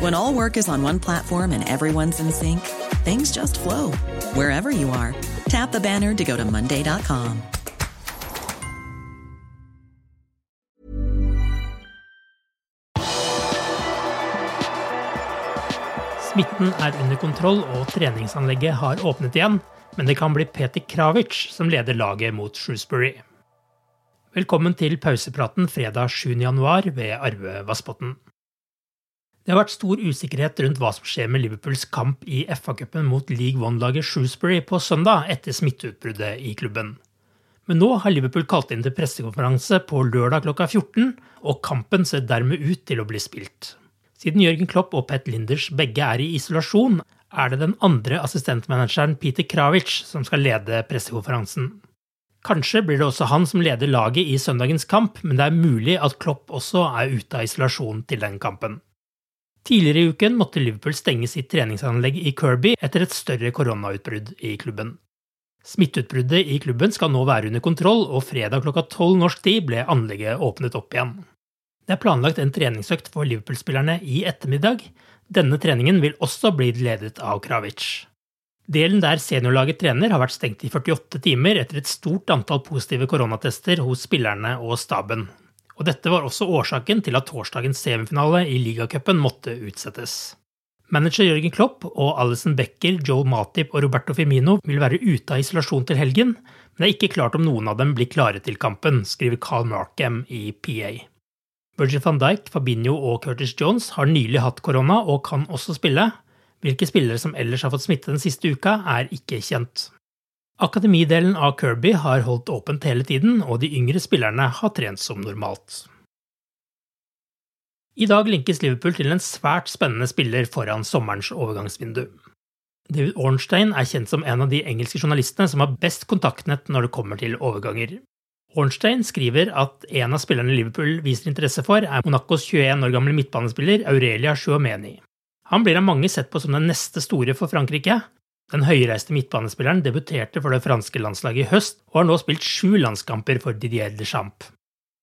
When all work is on one platform and everyone's in sync, things just flow wherever you are. Tap the banner to go to Monday.com. Smitten er under kontroll og treningsanlegget har åpnet igjen, men det kan bli Peter Kravic som leder laget mot Shrewsbury. Velkommen til pausepraten fredag 7.1 ved Arve Vassbotn. Det har vært stor usikkerhet rundt hva som skjer med Liverpools kamp i FA-cupen mot League One-laget Shrewsbury på søndag etter smitteutbruddet i klubben. Men nå har Liverpool kalt inn til pressekonferanse på lørdag klokka 14, og kampen ser dermed ut til å bli spilt. Siden Jørgen Klopp og Pet Linders begge er i isolasjon, er det den andre assistentmanageren Peter Kravic som skal lede pressekonferansen. Kanskje blir det også han som leder laget i søndagens kamp, men det er mulig at Klopp også er ute av isolasjon til den kampen. Tidligere i uken måtte Liverpool stenge sitt treningsanlegg i Kirby etter et større koronautbrudd i klubben. Smitteutbruddet i klubben skal nå være under kontroll, og fredag klokka tolv norsk tid ble anlegget åpnet opp igjen. Det er planlagt en treningsøkt for Liverpool-spillerne i ettermiddag. Denne treningen vil også bli ledet av Kravic. Delen der seniorlaget trener, har vært stengt i 48 timer etter et stort antall positive koronatester hos spillerne og staben. Og dette var også årsaken til at torsdagens semifinale i ligacupen måtte utsettes. Manager Jørgen Klopp og Alison Becker, Joel Matip og Roberto Firmino vil være ute av isolasjon til helgen, men det er ikke klart om noen av dem blir klare til kampen, skriver Carl Markham i PA. Virgil van Dijk, Fabinho og Curtis Jones har nylig hatt korona og kan også spille. Hvilke spillere som ellers har fått smitte den siste uka, er ikke kjent. Akademidelen av Kirby har holdt åpent hele tiden, og de yngre spillerne har trent som normalt. I dag linkes Liverpool til en svært spennende spiller foran sommerens overgangsvindu. David Ornstein er kjent som en av de engelske journalistene som har best kontaktnett når det kommer til overganger. Ornstein skriver at en av spillerne Liverpool viser interesse for, er Monacos 21 år gamle midtbanespiller Aurelia Chouameni. Han blir av mange sett på som den neste store for Frankrike. Den høyreiste midtbanespilleren debuterte for det franske landslaget i høst, og har nå spilt sju landskamper for Didier Deschamps.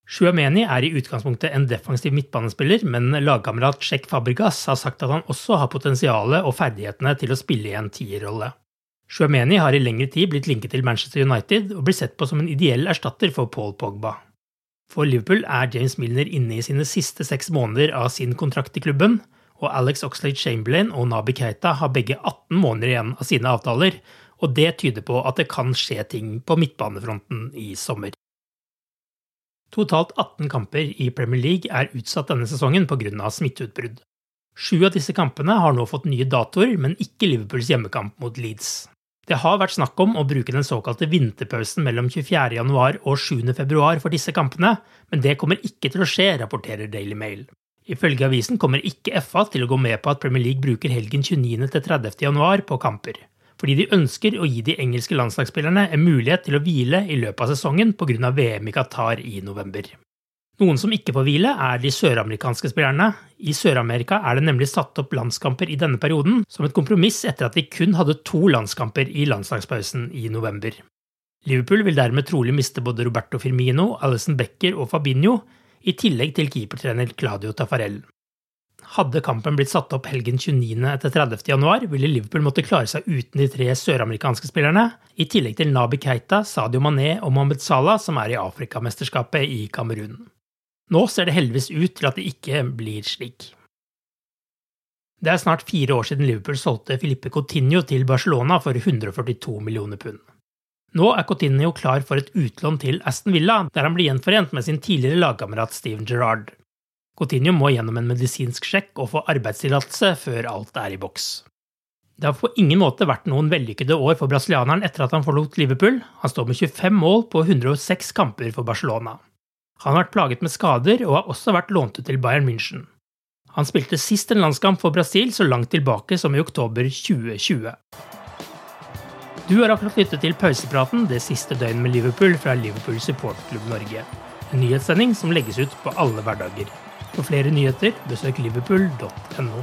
Chouameni er i utgangspunktet en defensiv midtbanespiller, men lagkamerat Sjekk Fabregas har sagt at han også har potensialet og ferdighetene til å spille i en tierrolle. Chouameni har i lengre tid blitt linket til Manchester United og blir sett på som en ideell erstatter for Paul Pogba. For Liverpool er James Milner inne i sine siste seks måneder av sin kontrakt i klubben, og Alex Oxlade Chamberlain og Nabi Keita har begge 18 måneder igjen av sine avtaler, og det tyder på at det kan skje ting på midtbanefronten i sommer. Totalt 18 kamper i Premier League er utsatt denne sesongen pga. smitteutbrudd. Sju av disse kampene har nå fått nye datoer, men ikke Liverpools hjemmekamp mot Leeds. Det har vært snakk om å bruke den såkalte vinterpausen mellom 24.1 og 7.2 for disse kampene, men det kommer ikke til å skje, rapporterer Daily Mail. Ifølge avisen kommer ikke FA til å gå med på at Premier League bruker helgen 29. til 30. januar på kamper, fordi de ønsker å gi de engelske landslagsspillerne en mulighet til å hvile i løpet av sesongen pga. VM i Qatar i november. Noen som ikke får hvile, er de søramerikanske spillerne. I Sør-Amerika er det nemlig satt opp landskamper i denne perioden, som et kompromiss etter at de kun hadde to landskamper i landslagspausen i november. Liverpool vil dermed trolig miste både Roberto Firmino, Alison Becker og Fabinho, i tillegg til keepertrener Claudio Tafarel. hadde kampen blitt satt opp helgen 29. etter 30. januar, ville Liverpool måtte klare seg uten de tre søramerikanske spillerne, i tillegg til Nabi Keita, Sadio Mané og Mohammed Salah, som er i Afrikamesterskapet i Kamerun. Nå ser det heldigvis ut til at det ikke blir slik. Det er snart fire år siden Liverpool solgte Filippe Coutinho til Barcelona for 142 millioner pund. Nå er Coutinho klar for et utlån til Aston Villa, der han blir gjenforent med sin tidligere lagkamerat Steven Gerrard. Coutinho må gjennom en medisinsk sjekk og få arbeidstillatelse før alt er i boks. Det har på ingen måte vært noen vellykkede år for brasilianeren etter at han forlot Liverpool. Han står med 25 mål på 106 kamper for Barcelona. Han har vært plaget med skader og har også vært lånt ut til Bayern München. Han spilte sist en landskamp for Brasil så langt tilbake som i oktober 2020. Du har akkurat lyttet til pausepraten det siste døgnet med Liverpool fra Liverpool Supportklubb Norge. En nyhetssending som legges ut på alle hverdager. For flere nyheter, besøk liverpool.no.